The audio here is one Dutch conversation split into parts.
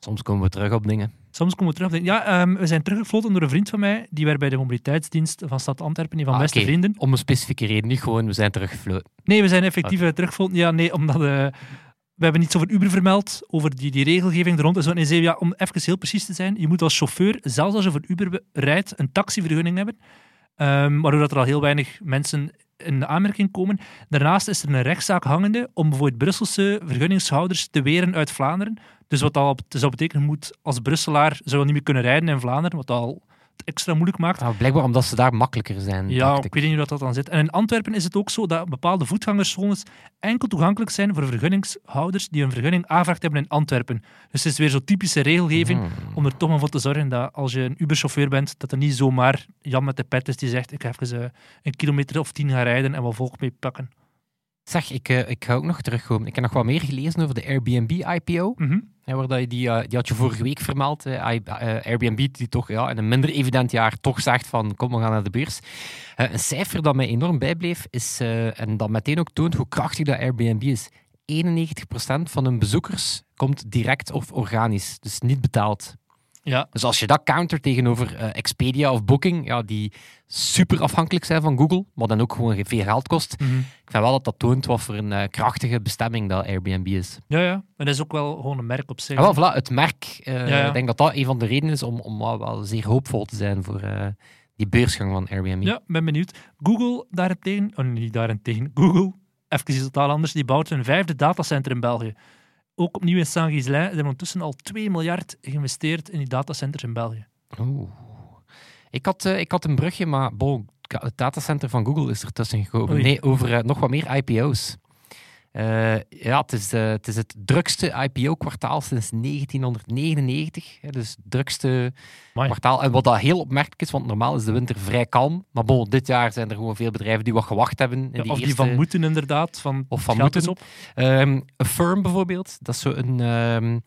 Soms komen we terug op dingen. Soms komen we terug. Ja, ehm, we zijn teruggefloten door een vriend van mij, die werkt bij de mobiliteitsdienst van Stad Antwerpen, een van Ah, beste vrienden. Om een specifieke reden, niet gewoon we zijn teruggefloten. Nee, we zijn effectief eh, teruggefloten. Ja, nee, omdat eh, we hebben iets over Uber vermeld, over die, die regelgeving er rond. En zo. En zei, ja, om even heel precies te zijn, je moet als chauffeur, zelfs als je voor Uber be- rijdt, een taxivergunning hebben. Ehm, waardoor dat er al heel weinig mensen in aanmerking komen. Daarnaast is er een rechtszaak hangende om bijvoorbeeld Brusselse vergunningshouders te weren uit Vlaanderen. Dus wat al zou betekenen, moet als Brusselaar zou niet meer kunnen rijden in Vlaanderen, wat al extra moeilijk maakt. Ah, blijkbaar omdat ze daar makkelijker zijn. Ja, ik. weet niet hoe dat, dat dan zit. En in Antwerpen is het ook zo dat bepaalde voetgangerszones enkel toegankelijk zijn voor vergunningshouders die een vergunning aanvraagd hebben in Antwerpen. Dus het is weer zo'n typische regelgeving Hmm. om er toch maar voor te zorgen dat als je een Uber-chauffeur bent, dat er niet zomaar Jan met de pet is die zegt ik ga even eh, een kilometer of tien gaan rijden en wat volk mee pakken. Zeg, ik, eh, ik ga ook nog terugkomen. Ik heb nog wat meer gelezen over de Airbnb-IPO. Mhm. waar dat je die, eh, die had je vorige week vermeld. eh, Airbnb die toch ja, in een minder evident jaar toch zegt van kom, we gaan naar de beurs. Een cijfer dat mij enorm bijbleef is, en dat meteen ook toont hoe krachtig dat Airbnb is. 91% van hun bezoekers komt direct of organisch, dus niet betaald. Ja, Dus als je dat countert tegenover eh, Expedia of Booking, ja, die super afhankelijk zijn van Google, maar dan ook gewoon veel geld kost, Mhm. ik vind wel dat dat toont wat voor een eh, krachtige bestemming dat Airbnb is. ja, ja. Maar dat is ook wel gewoon een merk op zich. Ja, wel, voilà, het merk. eh, Ja, ja. Ik denk dat dat een van de redenen is om, om wel, wel zeer hoopvol te zijn voor die beursgang van Airbnb. Ja, ben benieuwd. Google daarentegen, oh niet daarentegen, Google, even iets totaal anders, die bouwt een vijfde datacenter in België. Ook opnieuw in Saint-Ghislain. Ze hebben ondertussen al 2 miljard geïnvesteerd in die datacenters in België. Oeh. Ik, had, eh, ik had een brugje, maar bon, het datacenter van Google is er tussen gekomen. Oei. Nee, over eh, nog wat meer IPO's. Eh, ja, het is, eh, het is het drukste IPO-kwartaal sinds 1999. Hè, dus het drukste Amai. kwartaal. En wat dat heel opmerkelijk is, want normaal is de winter vrij kalm. Maar bon, dit jaar zijn er gewoon veel bedrijven die wat gewacht hebben. In Ja, die of die van moeten inderdaad. Van, Of van is moeten. op. Ehm Affirm bijvoorbeeld, dat is zo een, ehm,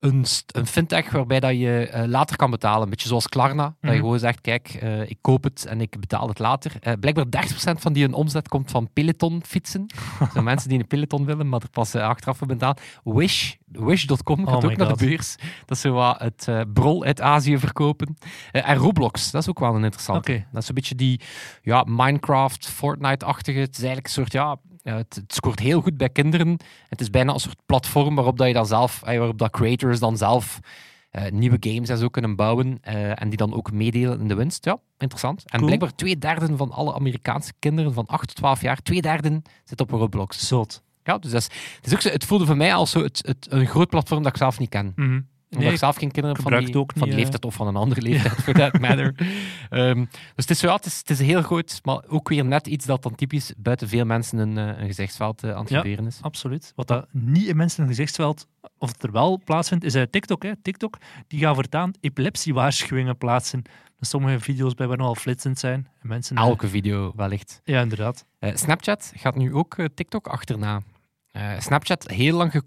een, een fintech waarbij dat je eh, later kan betalen. Een beetje zoals Klarna, dat Mhm. je gewoon zegt, kijk, eh, ik koop het en ik betaal het later. Eh, blijkbaar 30% van die hun omzet komt van Peloton fietsen. Zo mensen die een Peloton willen, maar er pas achteraf voor betalen. Wish, Wish.com gaat Oh ook naar de beurs. Dat is zo wat het brol uit Azië verkopen. En Roblox, dat is ook wel een interessante. Dat is een beetje die ja, Minecraft, Fortnite-achtige. Het is eigenlijk een soort, ja, ja, het, het scoort heel goed bij kinderen. Het is bijna een soort platform waarop dat je dan zelf, eh, waarop dat creators dan zelf eh, nieuwe games en zo kunnen bouwen eh, en die dan ook meedelen in de winst. Ja, interessant. En Cool. blijkbaar twee derde van alle Amerikaanse kinderen van 8 tot 12 jaar, twee derde zit op Roblox. Zot. Ja, dus dat is, het, is ook zo, het voelde voor mij als zo het, het, een groot platform dat ik zelf niet ken. Mhm. Omdat Nee, ik zelf geen kinderen van die, van die eh. leeftijd of van een andere leeftijd, for that matter. Ehm, dus het is, ja, het, is, het is heel groot, maar ook weer net iets dat dan typisch buiten veel mensen een, eh, een gezichtsveld eh, aan het Ja. gebeuren is. absoluut. Wat dat niet in mensen een gezichtsveld, of het er wel plaatsvindt, is eh, TikTok. Hè. TikTok die gaat voortaan epilepsiewaarschuwingen plaatsen. Dus sommige video's bij waar nogal flitsend zijn. En mensen, Elke video wellicht. Ja, inderdaad. Snapchat gaat nu ook TikTok achterna. Eh, Snapchat heel lang eh,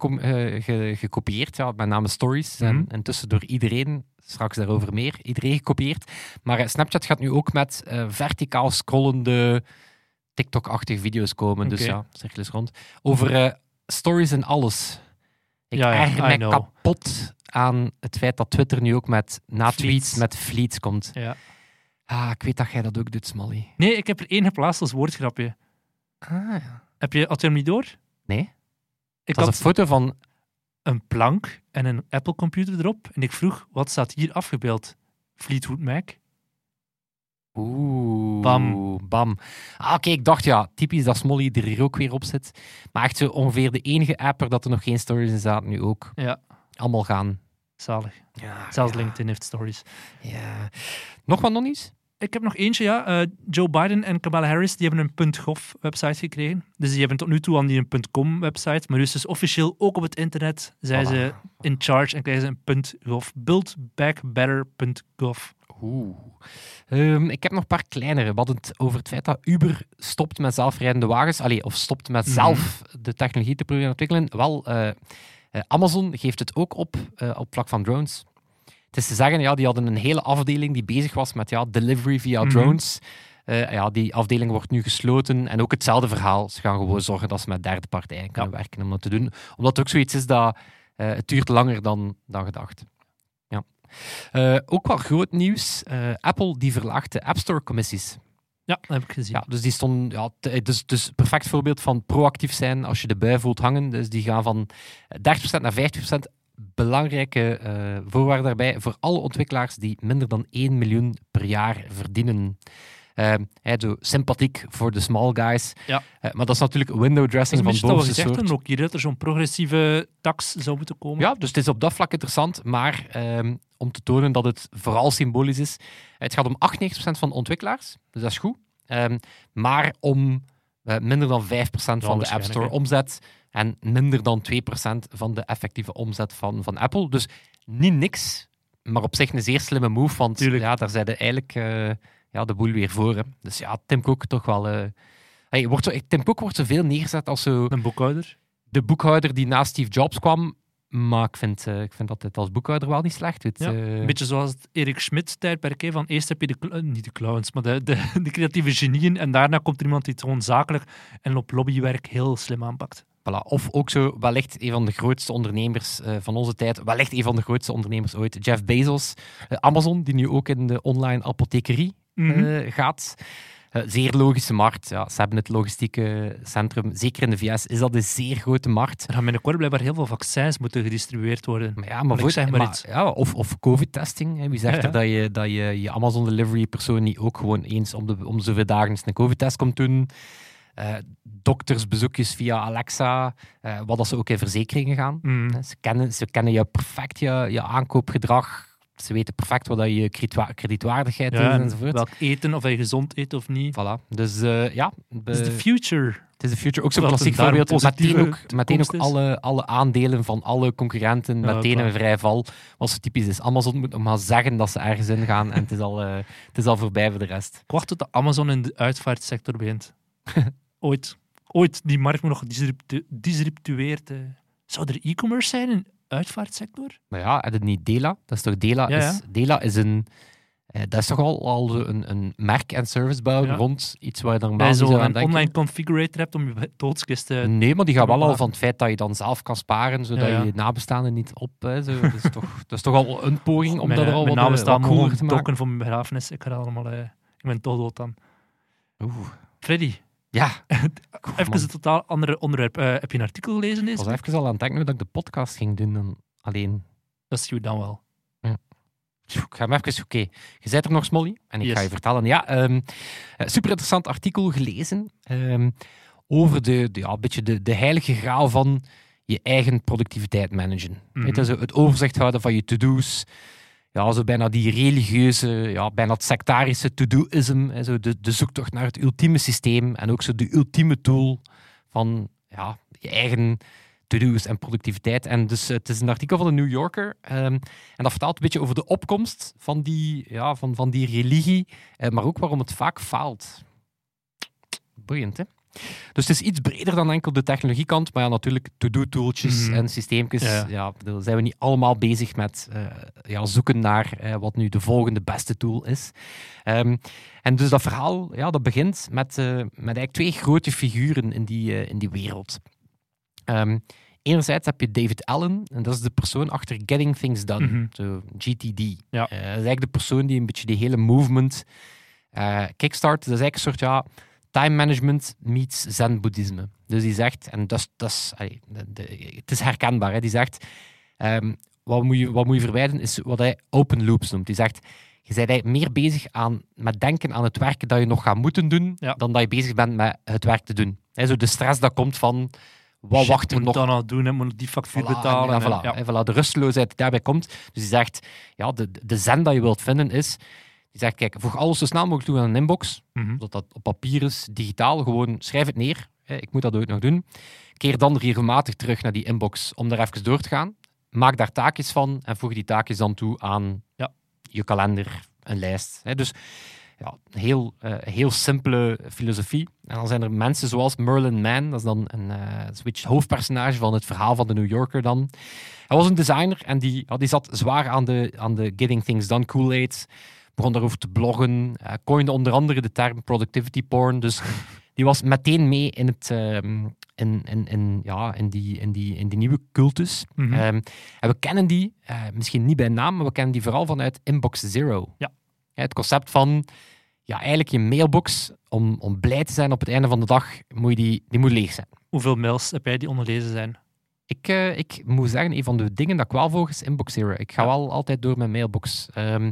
ge- gekopieerd, ja, met name stories. Mhm. En intussen door iedereen, straks daarover meer, iedereen gekopieerd. Maar eh, Snapchat gaat nu ook met verticaal scrollende TikTok-achtige video's komen. Dus ja, cirkel is rond. Over stories en alles. Ik Ja, ja, erger know. kapot aan het feit dat Twitter nu ook met na tweets met fleets komt. Ja. Ah, ik weet dat jij dat ook doet, Smally. Nee, ik heb er één geplaatst als woordgrapje. Ah, ja. Heb je, had je hem niet door? Nee? Ik had een foto van een plank en een Apple-computer erop. En ik vroeg, wat staat hier afgebeeld? Fleetwood Mac? Oeh. Bam. Bam. Ah, oké, ik dacht ja, typisch dat Smolly er hier ook weer op zit. Maar echt zo ongeveer de enige app waar dat er nog geen stories in zaten, nu ook. Ja, Allemaal gaan. zalig. Ja, Zelfs ja, LinkedIn heeft stories. Ja. Nog wat nog niet? Ik heb nog eentje, ja. Eh, Joe Biden en Kamala Harris die hebben een .gov-website gekregen. Dus die hebben tot nu toe aan die een .com-website. Maar nu is dus officieel ook op het internet zijn Voilà. ze in charge en krijgen ze een .gov. Buildbackbetter.gov. Oeh. Ehm, ik heb nog een paar kleinere. Hadden het over het feit dat Uber stopt met zelfrijdende wagens. Allee, of stopt met Mhm. zelf de technologie te proberen ontwikkelen. Wel, eh, eh, Amazon geeft het ook op op vlak van drones. Het is te zeggen, ja, die hadden een hele afdeling die bezig was met ja, delivery via Mhm. drones. Eh, ja, die afdeling wordt nu gesloten. En ook hetzelfde verhaal. Ze gaan gewoon zorgen dat ze met derde partijen kunnen werken om dat te doen. Omdat het ook zoiets is dat eh, het duurt langer dan, dan gedacht. Ja. Eh, ook wel groot nieuws. Apple die verlaagt de App Store commissies. Ja, dat heb ik gezien. Ja, dus die stonden, ja, dus, dus een perfect voorbeeld van proactief zijn als je de bui voelt hangen. Dus die gaan van 30% naar 50%. Belangrijke eh, voorwaarde daarbij voor alle ontwikkelaars die minder dan 1 miljoen per jaar verdienen. Eh, hè, zo sympathiek voor de small guys. Ja. Eh, maar dat is natuurlijk window Dat dressing van bovenste gezegd soort. ook hier, dat er zo'n progressieve tax zou moeten komen. Ja, dus het is op dat vlak interessant, maar ehm, om te tonen dat het vooral symbolisch is. Het gaat om 98% van de ontwikkelaars, dus dat is goed. Ehm, maar om eh, minder dan 5% van de App Store omzet en minder dan 2% van de effectieve omzet van, van Apple. Dus niet niks, maar op zich een zeer slimme move, want Tuurlijk. ja, daar de eigenlijk eh, ja, de boel weer voor. Hè. Dus ja, Tim Cook toch wel... eh, hey, wordt zo, Tim Cook wordt zoveel neergezet als zo Een boekhouder. de boekhouder die naast Steve Jobs kwam. Maar ik vind, eh, ik vind dat het als boekhouder wel niet slecht doet. Ja, Eh, Een beetje zoals het Erik Schmidt-tijdperk. Van eerst heb je de, eh, niet de clowns, maar de, de, de creatieve genieën. En daarna komt er iemand die het gewoon zakelijk en op lobbywerk heel slim aanpakt. Voilà. Of ook zo, wellicht een van de grootste ondernemers eh, van onze tijd. Wellicht een van de grootste ondernemers ooit. Jeff Bezos. Eh, Amazon, die nu ook in de online apothekerie Mhm. eh, gaat. Eh, zeer logische markt. Ja, ze hebben het logistieke centrum. Zeker in de VS is dat een zeer grote markt. Er gaan binnenkort blijkbaar heel veel vaccins moeten gedistribueerd worden. Maar ja, maar voor, zeg maar maar- iets. ja, of, of COVID-testing. Wie zegt Ja, er dat je, dat je je Amazon Delivery persoon niet ook gewoon eens om de, om zoveel dagen eens een COVID-test komt doen? Eh, doktersbezoekjes via Alexa, eh, wat als ze ook in verzekeringen gaan. Mhm. Ze kennen, ze kennen je perfect, je, je aankoopgedrag. Ze weten perfect wat dat je kredietwa- kredietwaardigheid Ja, is en enzovoort. welk eten, of hij gezond eet of niet. Voilà. Dus eh, ja, Het is de future. het is de future. Ook zo'n klassiek voorbeeld. Meteen ook, meteen ook alle, alle aandelen van alle concurrenten Ja, meteen een vrij val. Wat zo typisch is. Amazon moet nog maar zeggen dat ze ergens in gaan en het is al, het is al voorbij voor de rest. Ik wacht tot de Amazon in de uitvaartsector begint. Ooit. Ooit. Die markt moet nog disruptu- disruptueerd. eh. Zou er e-commerce zijn in de uitvaartsector? Maar ja, je het niet Dela? Dat is toch Dela? Ja, ja. Is, Dela is een... eh, dat is toch al, al een, een merk en servicebouw Ja. rond iets waar je dan Bij zo'n denken. online configurator hebt om je doodskist te... Nee, maar die gaat wel al van het feit dat je dan zelf kan sparen, zodat Ja, ja. je nabestaanden niet op... Hè, zo. Dat, is toch, dat is toch al een poging om dat er al mijn wat, eh, nabestaan wat cooler mogen te maken. dokken voor mijn begrafenis. Ik ga allemaal... ik ben toch dood dan. Oeh. Freddy, Ja. even een totaal ander onderwerp. Eh, heb je een artikel gelezen Ik was even al aan het denken dat ik de podcast ging doen. Dan alleen. Dat is je dan wel. Ik ga hem even... Oké, je bent er nog, Smolly. En ik Yes. ga je vertellen. Ja, ehm, eh, super interessant artikel gelezen. ehm, over de, de, ja, een beetje de, de heilige graal van je eigen productiviteit managen. Mhm. Weet het overzicht houden van je to-do's. Ja, zo bijna die religieuze, ja, bijna het sectarische to-doism. Zo de, de zoektocht naar het ultieme systeem. En ook zo de ultieme tool van ja, je eigen to-do's en productiviteit. En dus het is een artikel van de New Yorker. ehm, en dat vertelt een beetje over de opkomst van die, ja, van, van die religie. eh, maar ook waarom het vaak faalt. Boeiend, hè? Dus het is iets breder dan enkel de technologiekant, maar ja, natuurlijk to-do-tooltjes Mhm. en systeempjes. Ja. Ja. bedoel, zijn we niet allemaal bezig met eh, ja, zoeken naar eh, wat nu de volgende beste tool is. Ehm, en dus dat verhaal dat dat begint met, eh, met eigenlijk twee grote figuren in die, in die wereld. Ehm, enerzijds heb je David Allen, en dat is de persoon achter Getting Things Done, Mhm. zo GTD. Ja. Dat is eigenlijk de persoon die een beetje die hele movement kickstart. Dat is eigenlijk een soort ja, time management meets zen-boeddhisme. Dus die zegt, en dat het is herkenbaar, hè, die zegt, ehm, wat, moet je, wat moet je verwijderen is wat hij open loops noemt. Die zegt, je bent eigenlijk meer bezig aan, met denken aan het werk dat je nog gaat moeten doen, Ja. dan dat je bezig bent met het werk te doen. Hè, zo de stress dat komt van, wat Shit, wacht er moet nog dan al doen? Hè? Moet die factuur Voilà, betalen? en, en- ja, voilà, ja. en voilà, de rusteloosheid die daarbij komt. Dus die zegt, ja, de, de zen dat je wilt vinden is... Die zegt, kijk, voeg alles zo snel mogelijk toe aan een inbox. Mhm. Dat dat op papier is, digitaal. Gewoon schrijf het neer. Hè, Ik moet dat ooit nog doen. Keer dan regelmatig terug naar die inbox om daar even door te gaan. Maak daar taakjes van en voeg die taakjes dan toe aan Ja. je kalender, een lijst. Hè. Dus ja, een heel, eh, heel simpele filosofie. En dan zijn er mensen zoals Merlin Mann, dat is dan een eh switch hoofdpersonage van het verhaal van de New Yorker dan. Hij was een designer en die, ja, die zat zwaar aan de, aan de Getting Things Done Kool-Aid. Begon daarover te bloggen. Hij coinde onder andere de term productivity porn. Dus die was meteen mee in, het, ehm, in, in, in, ja, in, die, in, die, in die nieuwe cultus. Mhm. Ehm, en we kennen die, eh, misschien niet bij naam, maar we kennen die vooral vanuit Inbox Zero. Ja. Ja, het concept van ja, eigenlijk je mailbox, om, om blij te zijn op het einde van de dag, moet je die, die moet leeg zijn. Hoeveel mails heb jij die onderlezen zijn? Ik, eh, ik moet zeggen, een van de dingen dat ik wel volg is Inbox Zero. Ik ga Ja. wel altijd door mijn mailbox. Ehm,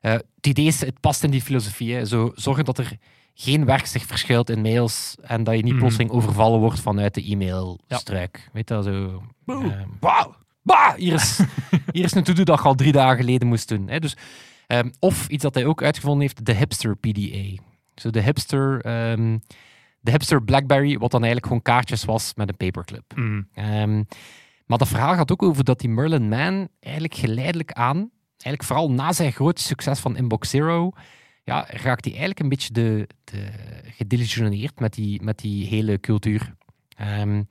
eh, het idee is, het past in die filosofie. Hè. Zo zorgen dat er geen werk zich verschuilt in mails en dat je niet Mhm. plotseling overvallen wordt vanuit de e-mailstruik. Weet je wel, zo... Boe. ehm, bah, hier, is, hier is een to-do dat je al drie dagen geleden moest doen. Hè. Dus, ehm, of iets dat hij ook uitgevonden heeft, de hipster PDA. Zo de hipster... ehm, de hipster Blackberry, wat dan eigenlijk gewoon kaartjes was met een paperclip. Mhm. Maar dat verhaal gaat ook over dat die Merlin Man eigenlijk geleidelijk aan, eigenlijk vooral na zijn grote succes van Inbox Zero, ja, raakt hij eigenlijk een beetje de, de, gedesillusioneerd met die, met die hele cultuur. Ehm,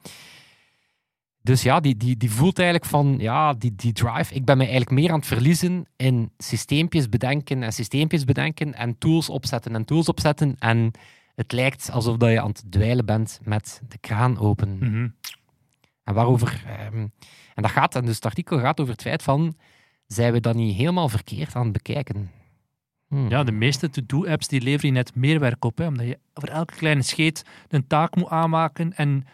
dus ja, die, die, die voelt eigenlijk van, ja, die, die drive, ik ben me eigenlijk meer aan het verliezen in systeempjes bedenken en systeempjes bedenken en tools opzetten en tools opzetten. En het lijkt alsof dat je aan het dweilen bent met de kraan open. Mhm. En waarover. ehm, en dat gaat, en dus het artikel gaat over het feit van. Zijn we dat niet helemaal verkeerd aan het bekijken? Hmm. Ja, de meeste to-do-apps die leveren je net meer werk op, hè, omdat je voor elke kleine scheet een taak moet aanmaken. En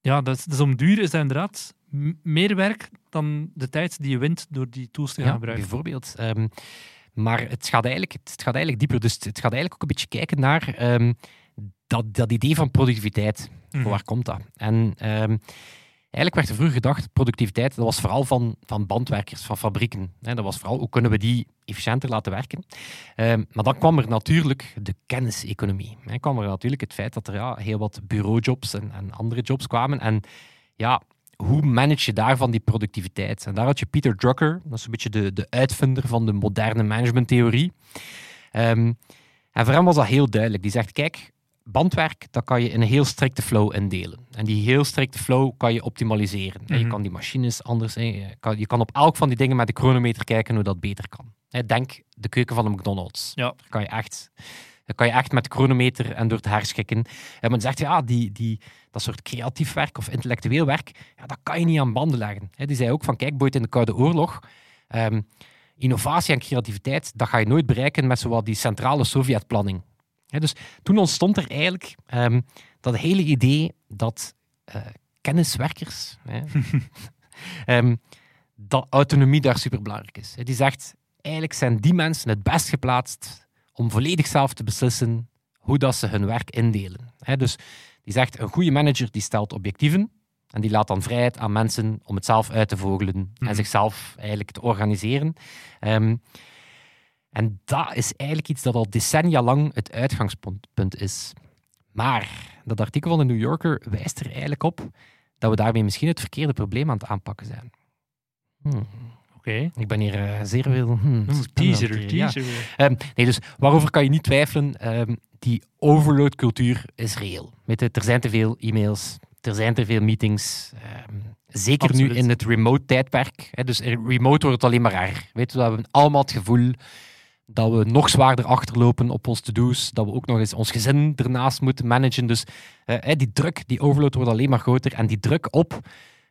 ja, dat is, dus om duur is dat inderdaad meer werk dan de tijd die je wint door die tools te gaan Ja, gebruiken. bijvoorbeeld. Ehm, maar het gaat, eigenlijk, het gaat eigenlijk dieper. Dus het gaat eigenlijk ook een beetje kijken naar ehm, dat, dat idee van productiviteit. Mhm. Waar komt dat? En ehm, eigenlijk werd er vroeger gedacht, productiviteit, dat was vooral van, van bandwerkers, van fabrieken. Dat was vooral, hoe kunnen we die efficiënter laten werken? Ehm, maar dan kwam er natuurlijk de kenniseconomie. Dan kwam er natuurlijk het feit dat er ja, heel wat bureaujobs en, en andere jobs kwamen. En ja, hoe manage je daarvan die productiviteit? En daar had je Peter Drucker, dat is een beetje de, de uitvinder van de moderne managementtheorie. Ehm, en voor hem was dat heel duidelijk. Die zegt, kijk, bandwerk, dat kan je in een heel strikte flow indelen. En die heel strikte flow kan je optimaliseren. En Je Mhm. kan die machines anders... Je kan, je kan op elk van die dingen met de chronometer kijken hoe dat beter kan. Denk de keuken van de McDonald's. Ja. Daar kan je echt... Kan je echt met de chronometer en door het herschikken. En men zegt, ja, die, die, dat soort creatief werk of intellectueel werk, ja, dat kan je niet aan banden leggen. Die zei ook van, kijk, Boyd in de Koude Oorlog, ehm, innovatie en creativiteit, dat ga je nooit bereiken met zowat die centrale Sovjetplanning. Dus toen ontstond er eigenlijk ehm, dat hele idee dat eh, kenniswerkers, hè, ehm, dat autonomie daar superbelangrijk is. Die zegt, eigenlijk zijn die mensen het best geplaatst om volledig zelf te beslissen hoe dat ze hun werk indelen. Hè, dus die zegt, een goede manager die stelt objectieven en die laat dan vrijheid aan mensen om het zelf uit te vogelen Mhm. en zichzelf eigenlijk te organiseren. Ehm, en dat is eigenlijk iets dat al decennia lang het uitgangspunt punt is. Maar dat artikel van de New Yorker wijst er eigenlijk op dat we daarmee misschien het verkeerde probleem aan het aanpakken zijn. Hmm. Oké. Ik ben hier eh, zeer veel... hmm, Mm, spannend Teaser. Ja. teaser. Ehm, nee, dus waarover kan je niet twijfelen? Ehm, die overload-cultuur is reëel. Weet je, er zijn te veel e-mails, er zijn te veel meetings. ehm, zeker Absoluut. nu in het remote-tijdperk. Hè, dus in remote wordt het alleen maar erger. Weet je, we hebben allemaal het gevoel dat we nog zwaarder achterlopen op ons to-do's, dat we ook nog eens ons gezin ernaast moeten managen. Dus eh, hè, die druk, die overload wordt alleen maar groter. En die druk op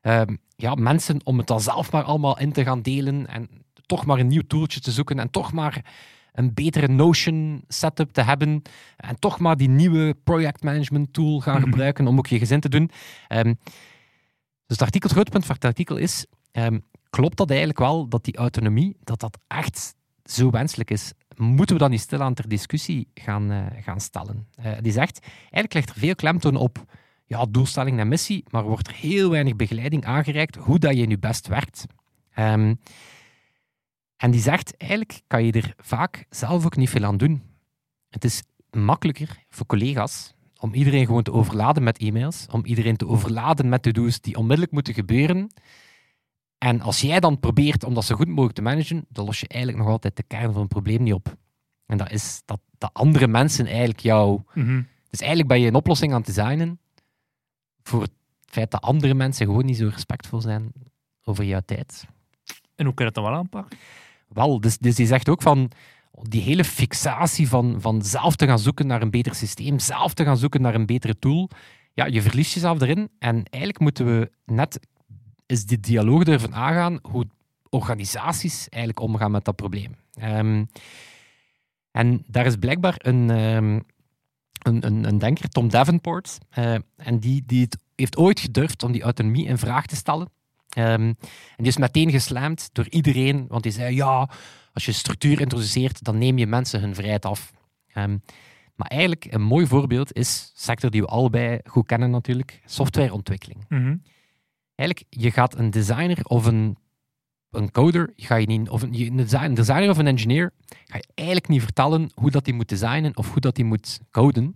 ehm, ja, mensen om het dan zelf maar allemaal in te gaan delen en toch maar een nieuw tooltje te zoeken en toch maar een betere Notion setup te hebben en toch maar die nieuwe projectmanagement tool gaan Mhm. gebruiken om ook je gezin te doen. Ehm, dus het, artikel, het grootpunt van het artikel is, ehm, klopt dat eigenlijk wel dat die autonomie, dat dat echt zo wenselijk is? Moeten we dat niet stilaan ter discussie gaan, eh, gaan stellen? Eh, die zegt, eigenlijk ligt er veel klemtoon op ja, doelstelling en missie, maar wordt er heel weinig begeleiding aangereikt hoe dat je nu best werkt. Ehm, en die zegt, eigenlijk kan je er vaak zelf ook niet veel aan doen. Het is makkelijker voor collega's om iedereen gewoon te overladen met e-mails, om iedereen te overladen met to-do's die onmiddellijk moeten gebeuren, En als jij dan probeert om dat zo goed mogelijk te managen, dan los je eigenlijk nog altijd de kern van het probleem niet op. En dat is dat, dat andere mensen eigenlijk jou... Mhm. Dus eigenlijk ben je een oplossing aan het designen voor het feit dat andere mensen gewoon niet zo respectvol zijn over jouw tijd. En hoe kan je dat dan wel aanpakken? Wel, dus, dus die zegt ook van die hele fixatie van, van zelf te gaan zoeken naar een beter systeem, zelf te gaan zoeken naar een betere tool. Ja, je verliest jezelf erin. En eigenlijk moeten we net is die dialoog ervan aangaan hoe organisaties eigenlijk omgaan met dat probleem. Ehm, en daar is blijkbaar een, ehm, een, een, een denker, Tom Davenport, eh, en die, die het heeft ooit gedurfd om die autonomie in vraag te stellen. Ehm, en die is meteen geslamd door iedereen, want die zei, ja, als je structuur introduceert, dan neem je mensen hun vrijheid af. Maar eigenlijk een mooi voorbeeld is, sector die we allebei goed kennen natuurlijk, softwareontwikkeling. Mhm. Eigenlijk, je gaat een designer of een, een coder, ga je niet, of een, een design- een designer of een engineer, ga je eigenlijk niet vertellen hoe dat hij moet designen of hoe dat hij moet coden.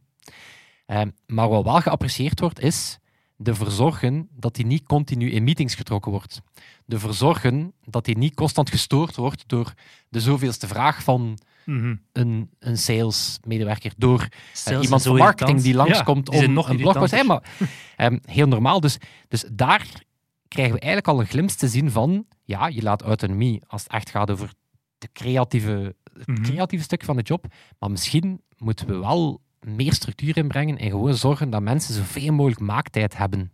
Ehm, maar wat wel geapprecieerd wordt, is ervoor zorgen dat hij niet continu in meetings getrokken wordt. Ervoor zorgen dat hij niet constant gestoord wordt door de zoveelste vraag van Mhm. een, een salesmedewerker, door eh, Sales iemand van marketing die langskomt Ja, die om nog een blogpost... Hey, maar, ehm, heel normaal. Dus, dus daar krijgen we eigenlijk al een glimp te zien van ja, je laat autonomie als het echt gaat over de creatieve, het Mhm. creatieve stuk van de job. Maar misschien moeten we wel meer structuur inbrengen en gewoon zorgen dat mensen zoveel mogelijk maaktijd hebben.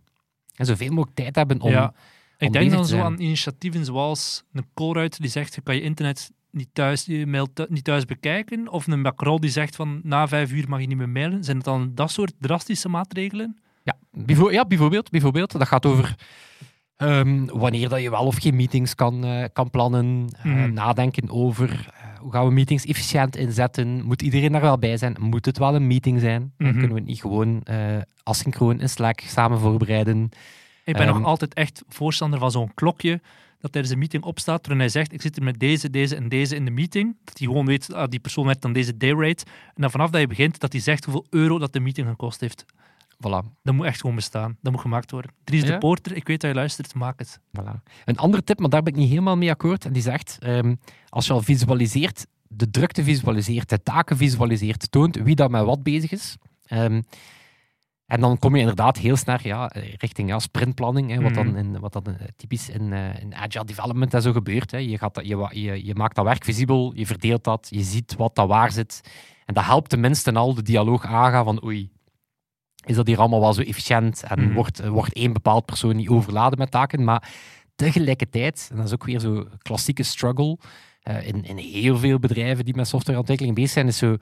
En zoveel mogelijk tijd hebben om... Ja. om Ik denk dan zo aan initiatieven zoals een Colruyt die zegt, je kan je internet niet thuis, je mail niet thuis bekijken. Of een Macron die zegt van, na vijf uur mag je niet meer mailen. Zijn het dan dat soort drastische maatregelen? Ja bijvoorbeeld, bijvoorbeeld. Dat gaat over ehm, wanneer dat je wel of geen meetings kan, eh, kan plannen. eh, Mhm. nadenken over eh, hoe gaan we meetings efficiënt inzetten. Moet iedereen daar wel bij zijn? Moet het wel een meeting zijn? Mhm. kunnen we het niet gewoon asynchroon in Slack samen voorbereiden. Ik ben Ehm. nog altijd echt voorstander van zo'n klokje dat tijdens een meeting opstaat, waarin hij zegt, ik zit er met deze, deze en deze in de meeting. Dat hij gewoon weet, ah, die persoon heeft dan deze dayrate. En dan vanaf dat je begint, dat hij zegt hoeveel euro dat de meeting gekost heeft. Voilà. Dat moet echt gewoon bestaan. Dat moet gemaakt worden. Dries de? Poorter, ik weet dat je luistert, maak het. Voilà. Een andere tip, maar daar ben ik niet helemaal mee akkoord. En die zegt, ehm, als je al visualiseert, de drukte visualiseert, de taken visualiseert, toont wie dat met wat bezig is. Ehm, en dan kom je inderdaad heel snel ja, richting ja, sprintplanning, hè, wat dan, Mhm. in, wat dan eh, typisch in, eh, in agile development en zo gebeurt. Hè. Je, gaat dat, je, je, je maakt dat werk visibel, je verdeelt dat, je ziet wat dat waar zit. En dat helpt tenminste al de dialoog aangaan van oei, is dat hier allemaal wel zo efficiënt en Mhm. wordt, wordt één bepaald persoon niet overladen met taken. Maar tegelijkertijd, en dat is ook weer zo'n klassieke struggle, eh, in, in heel veel bedrijven die met softwareontwikkeling bezig zijn, is zo,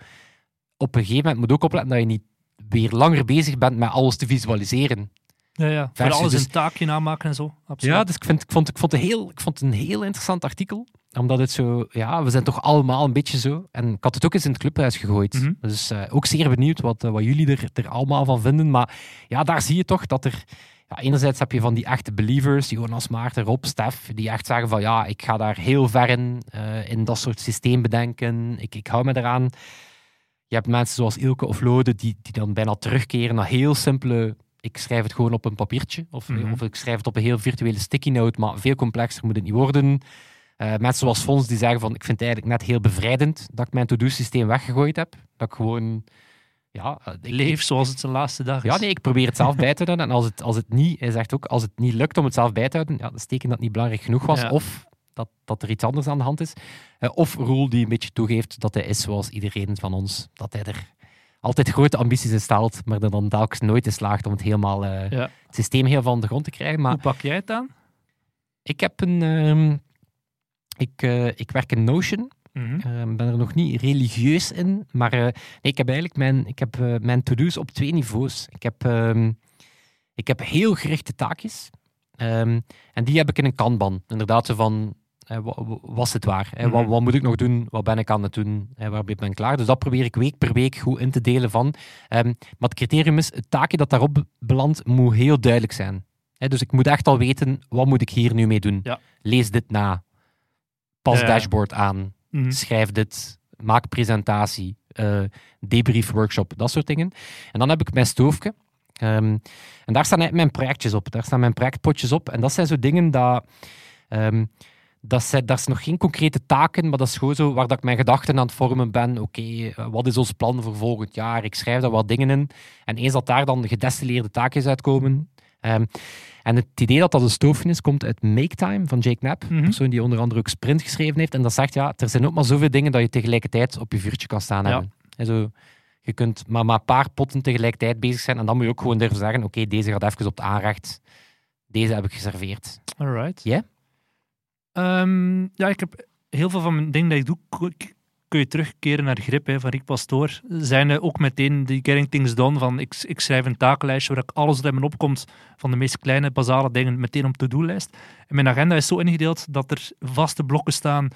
op een gegeven moment moet ook opletten dat je niet weer langer bezig bent met alles te visualiseren. Ja, ja. Voor alles dus- een taakje namaken en zo. Absoluut. Ja, dus ik, vind, ik, vond, ik, vond het heel, ik vond het een heel interessant artikel. Omdat het zo, ja, we zijn toch allemaal een beetje zo. En ik had het ook eens in het clubhuis gegooid. Mhm. Dus eh, ook zeer benieuwd wat, eh, wat jullie er, er allemaal van vinden. Maar ja, daar zie je toch dat er. Ja, enerzijds heb je van die echte believers, die Jonas Maarten, Rob, Stef, die echt zeggen van ja, ik ga daar heel ver in, eh, in dat soort systeem bedenken. Ik, ik hou me eraan. Je hebt mensen zoals Ilke of Lode die, die dan bijna terugkeren naar heel simpele ik schrijf het gewoon op een papiertje. Of, Mhm. of ik schrijf het op een heel virtuele sticky note, maar veel complexer moet het niet worden. Eh, mensen zoals Fons die zeggen van, ik vind het eigenlijk net heel bevrijdend dat ik mijn to-do-systeem weggegooid heb. Dat ik gewoon, ja... eh, ik- Leef zoals het zijn laatste dag is. ja, nee, ik probeer het zelf bij te houden. En als het, als het niet, hij zegt ook, als het niet lukt om het zelf bij te houden, ja, dat is teken dat het niet belangrijk genoeg was. Ja. Of dat, dat er iets anders aan de hand is. Eh, of Roel die een beetje toegeeft dat hij is zoals iedereen van ons. Dat hij er altijd grote ambities in stelt, maar er dan telkens nooit in slaagt om het helemaal Ja. het systeem heel van de grond te krijgen. Maar Hoe pak jij het aan? ik heb een... ehm, ik, eh, ik werk in Notion. Mhm. Ik ben er nog niet religieus in, maar eh, nee, ik heb eigenlijk mijn, ik heb, eh, mijn to-do's op twee niveaus. Ik heb, ehm, ik heb heel gerichte taakjes ehm, en die heb ik in een kanban. Inderdaad, zo van, wa- wa- was het waar? Eh, wat, Mhm. wat moet ik nog doen? Wat ben ik aan het doen? Waarmee ben ik klaar? Dus dat probeer ik week per week goed in te delen van. Ehm, maar het criterium is, het taakje dat daarop be- belandt, moet heel duidelijk zijn. Dus ik moet echt al weten, wat moet ik hier nu mee doen? Ja. Lees dit na. Pas dashboard aan Mhm. schrijf dit, maak presentatie, eh debrief workshop, dat soort dingen. En dan heb ik mijn stoofje. Ehm, en daar staan mijn projectjes op. Daar staan mijn projectpotjes op. En dat zijn zo dingen dat... Ehm, dat, zijn, dat is nog geen concrete taken, maar dat is gewoon zo waar dat ik mijn gedachten aan het vormen ben. Oké, eh, wat is ons plan voor volgend jaar? Ik schrijf daar wat dingen in. En eens dat daar dan gedestilleerde taakjes uitkomen. Ehm, en het idee dat dat een stoofje is, komt uit Make Time van Jake Knapp. Een persoon die onder andere ook Sprint geschreven heeft. En dat zegt, ja, er zijn ook maar zoveel dingen dat je tegelijkertijd op je vuurtje kan staan Ja. hebben. En zo, je kunt maar, maar een paar potten tegelijkertijd bezig zijn. En dan moet je ook gewoon durven zeggen, oké, deze gaat even op het aanrecht. Deze heb ik geserveerd. Alright. Jij? Ehm, ja, ik heb heel veel van mijn dingen dat ik doe, kun- je terugkeren naar grip hè, van Rick Pastoor. Zijn er ook meteen die getting things done van ik, ik schrijf een takenlijstje waar ik alles wat in me opkomt van de meest kleine, basale dingen meteen op to-do-lijst. En mijn agenda is zo ingedeeld dat er vaste blokken staan,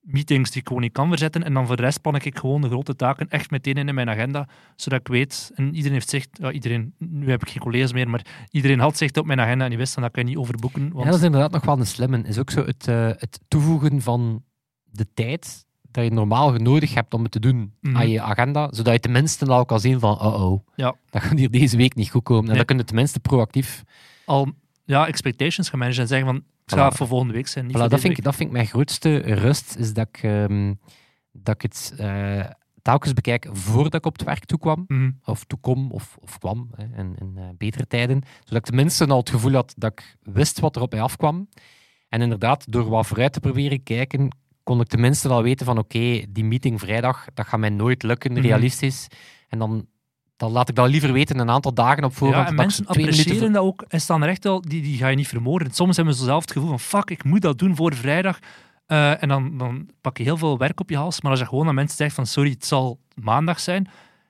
meetings die ik gewoon niet kan verzetten. En dan voor de rest pan ik gewoon de grote taken echt meteen in in mijn agenda, zodat ik weet, en iedereen heeft zicht, ja, iedereen, nu heb ik geen collega's meer, maar iedereen had zicht op mijn agenda en die wist dan dat kan ik niet overboeken. Want, Ja, dat is inderdaad nog wel een slimme. Is ook zo het, eh, het toevoegen van de tijd dat je normaal nodig hebt om het te doen Mhm. aan je agenda, zodat je tenminste al kan zien van, oh oh, Ja. dat gaat hier deze week niet goed komen. En dan kun je tenminste proactief... al ja, expectations gaan managen en zeggen van het Voilà. gaat voor volgende week zijn. Niet Voilà, voor dat, vind ik, dat vind ik mijn grootste rust, is dat ik, ehm, dat ik het eh, telkens bekijk voordat ik op het werk toekwam. week. Mhm. of toekom of, of kwam hè, in, in eh, betere tijden. Zodat ik tenminste al het gevoel had dat ik wist wat er op mij afkwam. En inderdaad, door wat vooruit te proberen kijken, kon ik tenminste al weten van oké, die meeting vrijdag, dat gaat mij nooit lukken, Mhm. realistisch. En dan, dan laat ik dat liever weten een aantal dagen op voorhand. Ja, en mensen appreciëren dat ook en staan er echt wel, die, die ga je niet vermoorden. Soms hebben ze zelf het gevoel van fuck, ik moet dat doen voor vrijdag. Eh, en dan, dan pak je heel veel werk op je hals. Maar als je gewoon aan mensen zegt van sorry, het zal maandag zijn.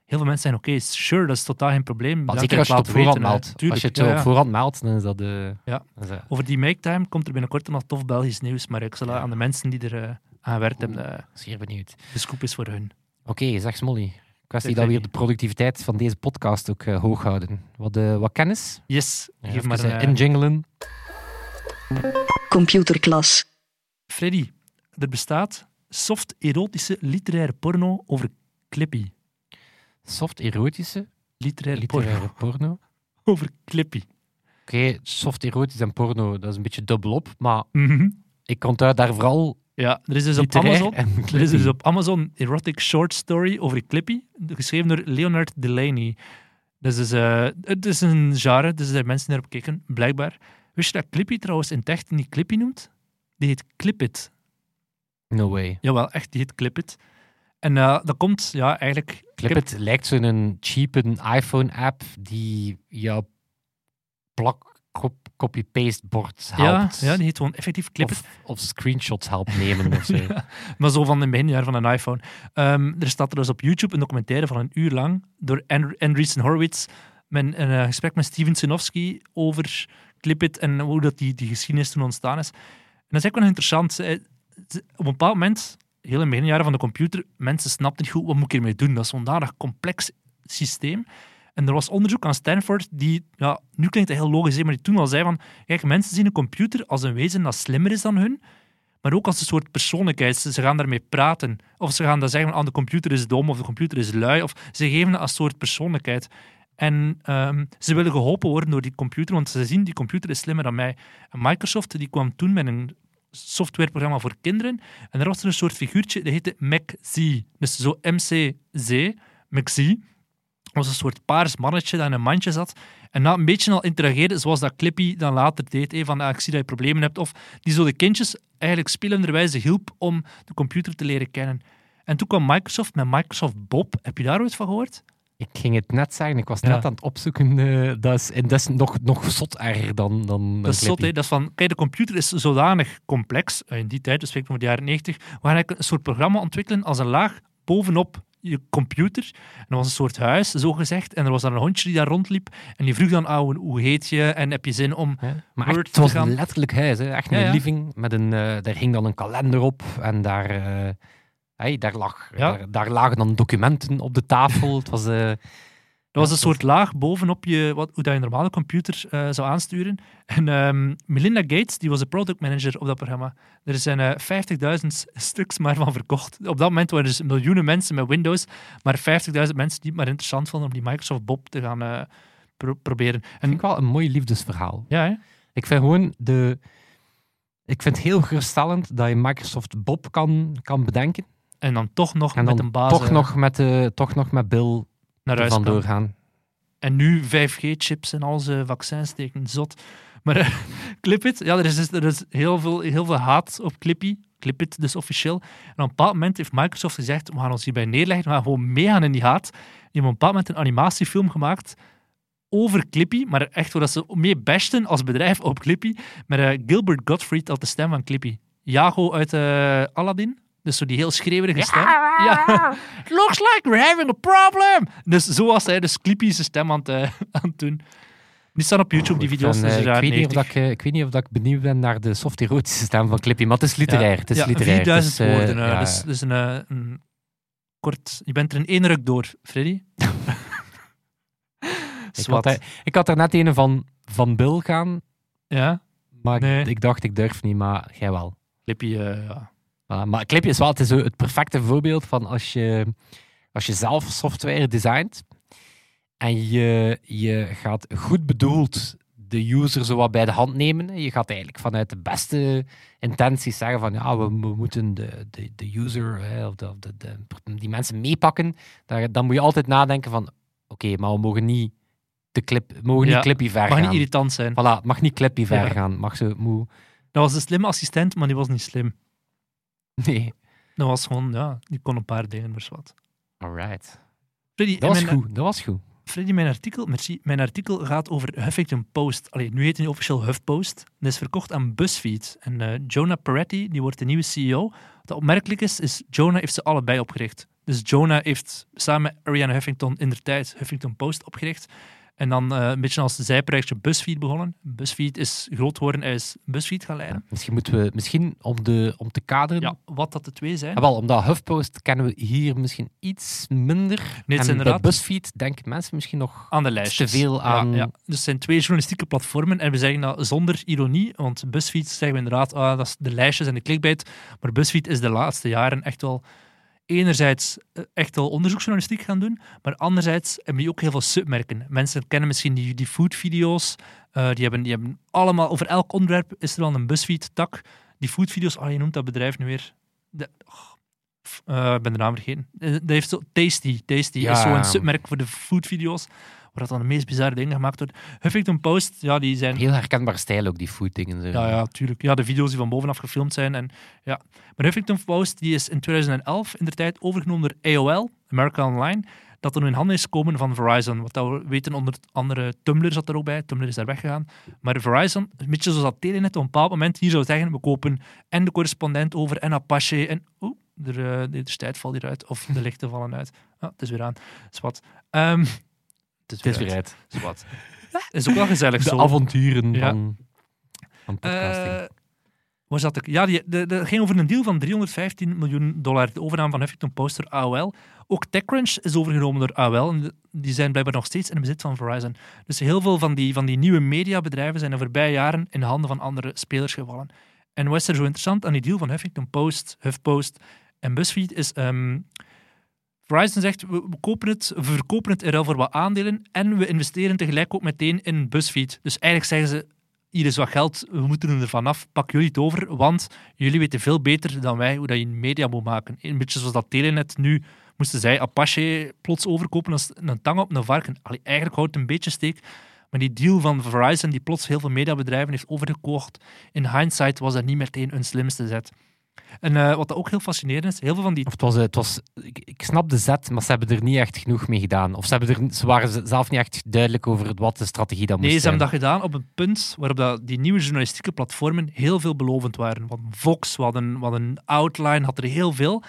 Heel veel mensen zeggen oké, sure, dat is totaal geen probleem. Maar zeker als je het op voorhand meldt. Als je het ja, op voorhand meldt, dan is dat de... Ja. Over die make-time komt er binnenkort nog tof Belgisch nieuws. Maar ik zal aan de mensen die er eh, aan gewerkt hebben, eh, zeer benieuwd. de scoop is voor hun. Oké, zeg Smolly. Kwestie dat we de productiviteit van deze podcast ook eh, hoog houden. Wat, eh, wat kennis? Yes, geef Even maar een... eh, injingelen. Computerklas. Freddy, er bestaat soft-erotische literaire porno over Clippy. Soft erotische Literaire, porno literaire porno. over Clippy. Oké, soft erotisch en porno, dat is een beetje dubbelop. Maar Mhm. ik onthoud daar vooral Ja, er is dus op Amazon... Er is dus op Amazon erotic short story over Clippy, geschreven door Leonard Delaney. Dus is, eh, het is een genre, dus er zijn mensen erop kijken, blijkbaar. Wist je dat Clippy trouwens in het echt niet Clippy noemt? Die heet Clipit. No way. Jawel, echt, die heet Clipit. En eh, dat komt, ja, eigenlijk... ik heb- Clipit lijkt zo'n cheape iPhone-app die jouw plak copy-paste bord Ja, helpt. ja, die heet gewoon effectief Clipit. of, of screenshots helpt nemen of zo. Ja, maar zo van in het beginjaar van een iPhone. Ehm, er staat er dus op YouTube een documentaire van een uur lang door Andr- Andreessen Horowitz met een, een, eh, gesprek met Steven Sinofsky over Clipit en hoe dat die, die geschiedenis toen ontstaan is. En dat is eigenlijk wel interessant. Op een bepaald moment, heel in het beginjaren van de computer, mensen snapten niet goed wat moet ik hiermee doen. Dat is zo'n danig complex systeem. En er was onderzoek aan Stanford die, ja, nu klinkt het heel logisch, maar die toen al zei van, kijk, mensen zien een computer als een wezen dat slimmer is dan hun, maar ook als een soort persoonlijkheid. Ze gaan daarmee praten. Of ze gaan dan zeggen, ah, de computer is dom, of de computer is lui, of ze geven het als soort persoonlijkheid. En ehm, ze willen geholpen worden door die computer, want ze zien, die computer is slimmer dan mij. En Microsoft die kwam toen met een softwareprogramma voor kinderen, en daar was er een soort figuurtje, dat heette MacZ. Dus zo M-C-Z, MacZ. Was een soort paars mannetje dat in een mandje zat. En na een beetje al interageerde, zoals dat Clippy dan later deed, van ah, ik zie dat je problemen hebt, of die zo de kindjes eigenlijk spelenderwijze hielp om de computer te leren kennen. En toen kwam Microsoft met Microsoft Bob. Heb je daar ooit van gehoord? Ik ging het net zeggen, ik was Ja. net aan het opzoeken. eh, dat, is, en dat is nog, nog zot erger dan, dan Dat is zot, hè. Dat is van, kijk, de computer is zodanig complex, eh, in die tijd, dus spreken over de jaren 90, we gaan eigenlijk een soort programma ontwikkelen als een laag bovenop je computer. En dat was een soort huis, zo gezegd, en er was dan een hondje die daar rondliep, en die vroeg dan, ah, hoe- hoe heet je, en heb je zin om... Hè? Maar echt, het was te gaan- een letterlijk huis, hè? echt een Ja, ja. living. Met een, eh, daar hing dan een kalender op en daar, eh, hey, daar, lag, Ja. daar, daar lagen dan documenten op de tafel. het was, eh, Dat was een soort laag bovenop je, wat, hoe dat je een normale computer eh, zou aansturen. En ehm, Melinda Gates, die was de product manager op dat programma. Er zijn eh 50.000 stuks maar van verkocht. Op dat moment waren er dus miljoenen mensen met Windows, maar 50.000 mensen die het maar interessant vonden om die Microsoft Bob te gaan eh, pro- proberen. vind En ik wel een mooi liefdesverhaal. ja, hè? Ik vind gewoon de... ik vind het heel geruststellend dat je Microsoft Bob kan, kan bedenken. En dan toch nog En met een baas toch, nog met, de, toch nog met Bill naar huis kan. doorgaan. En nu 5G-chips en al zijn vaccins steken, zot. Maar eh, Clipit, ja, er is, dus- er is heel, veel, heel veel haat op Clippy. Clipit dus officieel. En op een bepaald moment heeft Microsoft gezegd, we gaan ons hierbij neerleggen, we gaan gewoon meegaan in die haat. Die hebben op een bepaald moment een animatiefilm gemaakt over Clippy, maar echt waar dat ze mee bashten als bedrijf op Clippy, met eh, Gilbert Gottfried als de stem van Clippy. Jago uit eh, Aladdin, dus zo die heel schreeuwerige stem. Ja. Looks like we're having a problem. Dus zo was hij dus zijn stem aan het, eh, aan het doen. Die staan op YouTube, die Ik video's. ben, dus de ik, weet niet of 90. dat ik, eh, ik weet niet of dat ik benieuwd ben naar de soft erotische stem van Clippy, maar het is literair. het is ja, literair. 4000 Het is, eh, woorden. ja, dus, dus een, een kort... Je bent er in één ruk door, Freddy. ik, had er, ik had er net een van, van Bill gaan, Ja, maar ik- Nee. ik, dacht ik durf niet, maar jij wel. Clippy, eh, ja. Voilà, maar Clippy is wel het, is zo het perfecte voorbeeld van als je, als je zelf software designt en je, je gaat goed bedoeld de user zo wat bij de hand nemen. Je gaat eigenlijk vanuit de beste intenties zeggen van ja, we, we moeten de, de, de user hè, of, de, de, de- die mensen meepakken. Daar, dan moet je altijd nadenken van oké, maar we mogen niet de clip, mogen Ja, niet Clippy ver Mag niet gaan. irritant zijn. Voilà, het mag niet Clippy ver Ja. gaan. Mag zo, moet, Dat was een slimme assistent, maar die was niet slim. nee. Dat was gewoon, ja, die kon een paar dingen, maar wat. Alright. Freddy, Dat was mijn, goed, dat was goed. Freddy, mijn artikel, merci, mijn artikel gaat over Huffington Post. Allee, nu heet hij officieel HuffPost. Dat is verkocht aan BuzzFeed. En eh, Jonah Peretti, die wordt de nieuwe CEO. Wat opmerkelijk is, is Jonah heeft ze allebei opgericht. Dus Jonah heeft samen met Ariane Huffington in de tijd Huffington Post opgericht. En dan eh, een beetje als zijprojectje BuzzFeed begonnen. BuzzFeed is groot geworden, hij is BuzzFeed gaan leiden. Misschien moeten we, misschien om, de, om te kaderen. Ja, wat dat de twee zijn. Ah, wel, omdat HuffPost kennen we hier misschien iets minder. is en bij inderdaad- BuzzFeed denken mensen misschien nog aan de te veel aan. Ja, ja. Dus het zijn twee journalistieke platformen en we zeggen dat zonder ironie, want BuzzFeed zeggen we inderdaad, ah, dat is de lijstjes en de clickbait, maar BuzzFeed is de laatste jaren echt wel enerzijds eh, echt wel onderzoeksjournalistiek gaan doen, maar anderzijds hebben die ook heel veel submerken. Mensen kennen misschien die, die foodvideo's, eh, die, hebben, die hebben allemaal, over elk onderwerp is er wel een BuzzFeed-tak. Die foodvideo's, ah, je noemt dat bedrijf nu weer... De, oh, eh, ik ben de naam vergeten. Dat heeft zo Tasty. Tasty Ja. is zo'n submerk voor de foodvideo's, waar dat dan de meest bizarre dingen gemaakt wordt. Huffington Post, ja, die zijn... Heel herkenbaar stijl ook, die food dingen. Zo. Ja, ja, tuurlijk. Ja, de video's die van bovenaf gefilmd zijn. En, ja. Maar Huffington Post die is in 2011 in de tijd overgenomen door AOL, America Online, dat er nu in handen is gekomen van Verizon. Wat dat we weten, onder andere Tumblr zat er ook bij. Tumblr is daar weggegaan. Maar Verizon, een beetje zoals dat Telenet op een bepaald moment hier zou zeggen, we kopen en de correspondent over en Apache en... Oeh, de, de, de tijd valt hieruit. Of de lichten vallen uit. Ah, het is weer aan. Zwat. Ehm het is Het is weer uit. Zwat. Het is ook wel gezellig De zo. avonturen Ja. van, van podcasting. Eh, waar zat ik? Ja, die, de, de, ging over een deal van 315 miljoen dollar. De overname van Huffington Post door AOL. Ook TechCrunch is overgenomen door AOL. En de- die zijn blijkbaar nog steeds in het bezit van Verizon. Dus heel veel van die, van die nieuwe mediabedrijven zijn de voorbije jaren in de handen van andere spelers gevallen. En wat is er zo interessant aan die deal van Huffington Post, HuffPost en BuzzFeed is... ehm, Verizon zegt, we, kopen het, verkopen het in ruil voor wat aandelen en we investeren tegelijk ook meteen in BuzzFeed. Dus eigenlijk zeggen ze, hier is wat geld, we moeten er vanaf, pak jullie het over, want jullie weten veel beter dan wij hoe dat je media moet maken. Een beetje zoals dat Telenet nu, moesten zij Apache plots overkopen als een tang op een varken. Allee, eigenlijk houdt het een beetje steek, maar die deal van Verizon, die plots heel veel mediabedrijven heeft overgekocht, in hindsight was dat niet meteen hun slimste zet. En eh, wat ook heel fascinerend is, heel veel van die Of het was, eh, het was, ik, ik snap de zet, maar ze hebben er niet echt genoeg mee gedaan. Of ze, hebben er, ze waren zelf niet echt duidelijk over wat de strategie dan Nee, moest ze hebben dat gedaan op een punt waarop dat die nieuwe journalistieke platformen heel veelbelovend waren. Want Vox, wat een, wat een outline, had er heel veel.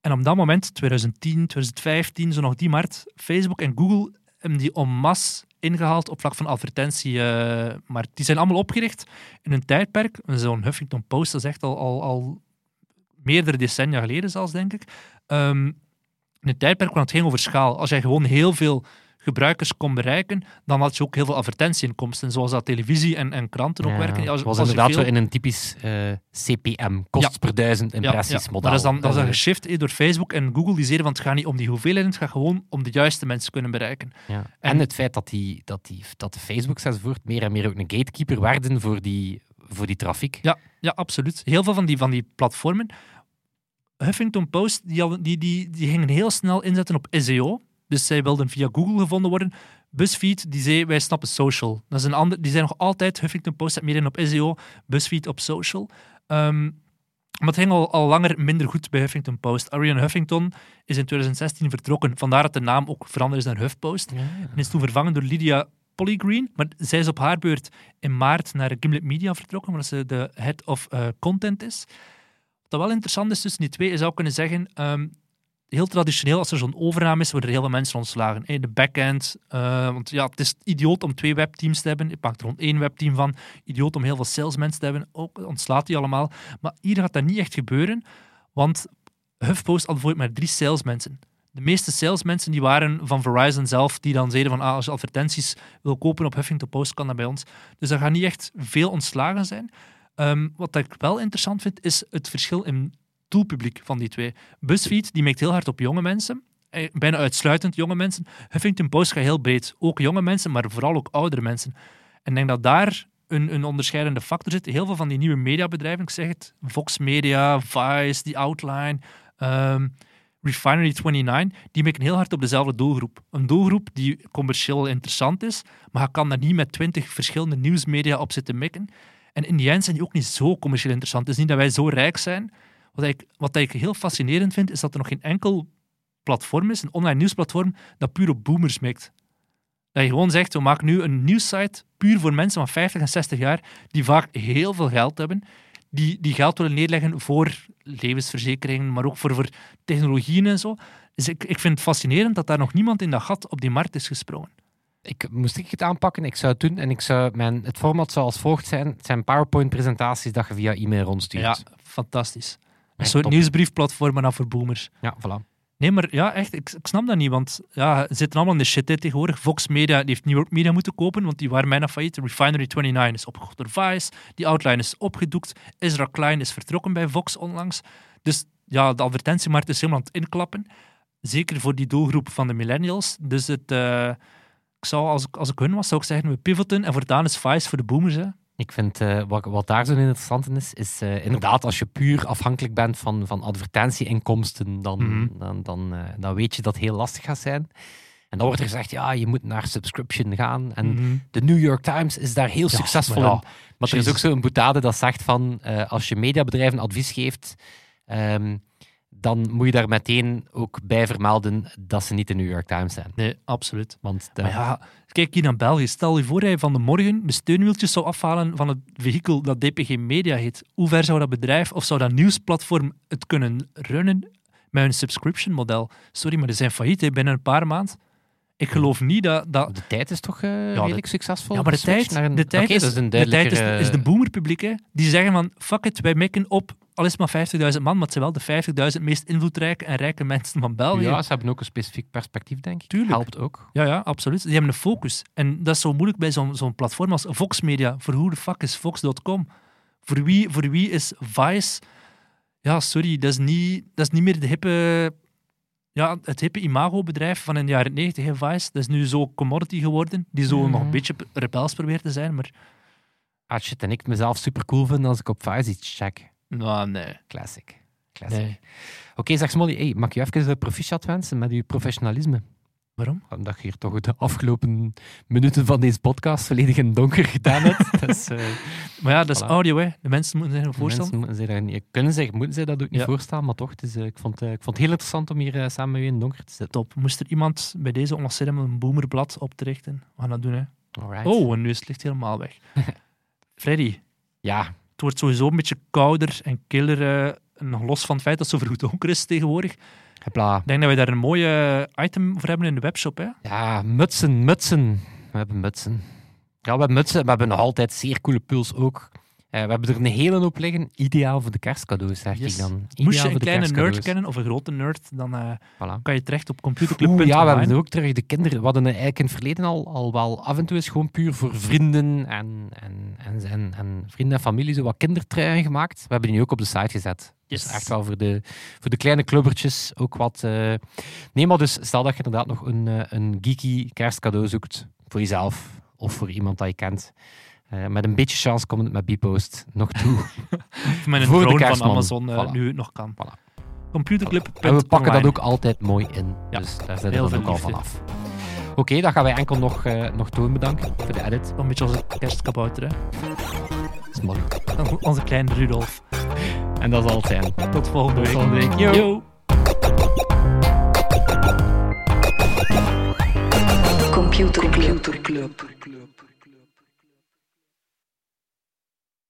En op dat moment, 2010, 2015, zo nog die maart, Facebook en Google hebben die en masse ingehaald op vlak van advertentie. eh, maar die zijn allemaal opgericht in een tijdperk. Zo'n Huffington Post, dat is echt al, al, al meerdere decennia geleden zelfs, denk ik. Ehm, in een tijdperk waar het ging over schaal. Als jij gewoon heel veel gebruikers kon bereiken, dan had je ook heel veel advertentieinkomsten, zoals dat televisie en, en kranten ook Ja, werken. Als, was als inderdaad veel- zo in een typisch eh, CPM, kost per duizend impressies ja. model. Maar dat is dan, dat is dan Eh, geshift eh, door Facebook en Google, die zeiden van het gaat niet om die hoeveelheid, het gaat gewoon om de juiste mensen kunnen bereiken. En, En- het feit dat, die, dat, die, dat de Facebooks enzovoort meer en meer ook een gatekeeper werden voor die, voor die trafiek. Ja, ja, absoluut. Heel veel van die, van die platformen. Huffington Post, die, die, die, die gingen heel snel inzetten op SEO. Dus zij wilden via Google gevonden worden. BuzzFeed, die zei, wij snappen social. Dat is een ander, die zijn nog altijd, Huffington Post zet meer in op SEO, BuzzFeed op social. Ehm, maar het ging al, al langer minder goed bij Huffington Post. Ariane Huffington is in 2016 vertrokken. Vandaar dat de naam ook veranderd is naar HuffPost. En is toen vervangen door Lydia Polygreen. Maar zij is op haar beurt in maart naar Gimlet Media vertrokken, waar ze de head of eh, content is. Wat wel interessant is tussen die twee, je zou kunnen zeggen, ehm, heel traditioneel, als er zo'n overname is, worden er heel veel mensen ontslagen. In de backend, eh, want ja, het is idioot om twee webteams te hebben. Je maakt er gewoon één webteam van. Idioot om heel veel salesmensen te hebben. Ook ontslaat die allemaal. Maar hier gaat dat niet echt gebeuren, want HuffPost had bijvoorbeeld maar drie salesmensen de meeste salesmensen die waren van Verizon zelf, die dan zeiden van ah, als je advertenties wil kopen op Huffington Post, kan dat bij ons. Dus er gaan niet echt veel ontslagen zijn. Ehm, wat ik wel interessant vind, is het verschil in doelpubliek van die twee. BuzzFeed, die merkt heel hard op jonge mensen. Eh, bijna uitsluitend jonge mensen. Huffington Post gaat heel breed. Ook jonge mensen, maar vooral ook oudere mensen. En ik denk dat daar een, een onderscheidende factor zit. Heel veel van die nieuwe mediabedrijven, ik zeg het, Vox Media, Vice, die Outline... Ehm, Refinery29, die mikken heel hard op dezelfde doelgroep. Een doelgroep die commercieel interessant is, maar je kan daar niet met twintig verschillende nieuwsmedia op zitten mikken. En in die end zijn die ook niet zo commercieel interessant. Het is niet dat wij zo rijk zijn. Wat ik, wat ik heel fascinerend vind, is dat er nog geen enkel platform is, een online nieuwsplatform, dat puur op boomers mikt. Dat je gewoon zegt, we maken nu een nieuwssite puur voor mensen van 50 en 60 jaar, die vaak heel veel geld hebben, die, die geld willen neerleggen voor levensverzekeringen, maar ook voor, voor technologieën en zo. Dus ik, ik vind het fascinerend dat daar nog niemand in dat gat op die markt is gesprongen. Ik, moest ik het aanpakken, ik zou het doen. En ik zou mijn, het format zou als volgt zijn. Het zijn PowerPoint-presentaties dat je via e-mail rondstuurt. Ja, fantastisch. Een soort nieuwsbriefplatform, maar dan voor boomers. ja voilà. Nee, maar ja, echt, ik, ik snap dat niet, want ja, ze zitten allemaal in de shit hè, tegenwoordig. Vox Media heeft New York Media moeten kopen, want die waren bijna failliet. Refinery 29 is opgekocht door Vice, die Outline is opgedoekt. Ezra Klein is vertrokken bij Vox onlangs. Dus ja, de advertentiemarkt is helemaal aan het inklappen. Zeker voor die doelgroep van de millennials. Dus het, eh, ik zou, als, ik, als ik hun was, zou ik zeggen, we pivoten en voortaan is Vice voor de boomers. Hè. Ik vind eh, wat, wat daar zo interessant in is, is eh, inderdaad als je puur afhankelijk bent van, van advertentieinkomsten, dan, Mhm. dan, dan, eh, dan weet je dat het heel lastig gaat zijn. En dan wordt er gezegd, ja, je moet naar subscription gaan. En Mhm. de New York Times is daar heel Ja, succesvol maar ja, in. Maar er is ook zo'n boetade dat zegt van, als je mediabedrijven advies geeft, ehm, dan moet je daar meteen ook bij vermelden dat ze niet de New York Times zijn. Nee, absoluut. Want de- Maar ja, kijk hier naar België. Stel je voor dat je van de morgen de steunwieltjes zou afhalen van het vehikel dat DPG Media heet. Hoe ver zou dat bedrijf of zou dat nieuwsplatform het kunnen runnen met een subscription model? Sorry, maar die zijn failliet hè, binnen een paar maanden. Ik geloof niet dat... dat de tijd is toch eh, de- redelijk succesvol? ja, maar de tijd, naar een- de tijd, Oké, is, de, tijd is, de boomerpubliek. Hè, die zeggen van, fuck it, wij mikken op, al is het maar 50.000 man, maar het zijn wel de 50.000 meest invloedrijke en rijke mensen van België. Ja, ze hebben ook een specifiek perspectief, denk ik. Tuurlijk. Helpt ook. Ja, ja, absoluut. Die hebben een focus. En dat is zo moeilijk bij zo'n zo'n platform als Vox Media. Voor hoe de fuck is Vox.com? Voor wie, voor wie is Vice? Ja, sorry, dat is niet, dat is niet meer de hippe, ja, het hippe imago-bedrijf van in de jaren 90, hè, Vice. Dat is nu zo commodity geworden, die zo nog Mhm. een beetje rebels probeert te zijn. Maar Ah shit, en ik mezelf super cool vind als ik op Vice iets check. Nou, nee. Classic. Classic. nee. Oké, zeg Smolly, hey, mag ik je even de proficiat wensen met je professionalisme? Waarom? Omdat je hier toch de afgelopen minuten van deze podcast volledig in donker gedaan hebt. dus, eh, Maar ja, dat is Voilà. audio, hè. De mensen moeten zich voorstellen. mensen moeten zich kunnen zich, moeten zij dat ook niet Ja. voorstellen, maar toch, eh, ik, vond, eh, ik vond het heel interessant om hier samen met u in donker te zitten. Top. Moest er iemand bij deze onlasserem een boomerblad op te richten? We gaan dat doen, hè. Alright. Oh, en nu is het licht helemaal weg. Freddy, Ja, wordt sowieso een beetje kouder en killer, eh, nog los van het feit dat het zo vroeg donker is tegenwoordig. hopla. Ik denk dat we daar een mooie item voor hebben in de webshop. Hè? Ja, mutsen, mutsen. We hebben mutsen. Ja, we hebben mutsen. We hebben nog altijd zeer coole puls ook. Eh, we hebben er een hele hoop liggen. Ideaal voor de kerstcadeaus, zeg Yes. ik dan. Moest Ideaal je voor een kleine nerd kennen of een grote nerd, dan eh, Voilà. kan je terecht op computerclub.online. Oeh, ja, we hebben ook terug de kinderen. We hadden eigenlijk in het verleden al, al wel af en toe eens gewoon puur voor vrienden en, en, en, en, en vrienden en familie zo wat kindertruien gemaakt. We hebben die nu ook op de site gezet. Yes. Dus echt wel voor de, voor de kleine clubbertjes ook wat. eh Nee, maar dus stel dat je inderdaad nog een, eh, een geeky kerstcadeau zoekt voor jezelf of voor iemand dat je kent. Eh, met een beetje chance komt het met Bpost nog toe. met een Voor drone van Amazon uh, voilà. nu nog kan. Voilà. Computerclub. En we pakken dat ook altijd mooi in. Dus daar zijn we ook al vanaf. Oké, dat dan gaan wij enkel nog, uh, nog Toon bedanken voor de edit. Een beetje onze kerstkabouter, hè. Dat is mooi. Onze kleine Rudolf. En dat zal het zijn. Tot volgende Tot week. Volgende week. Yo. Yo.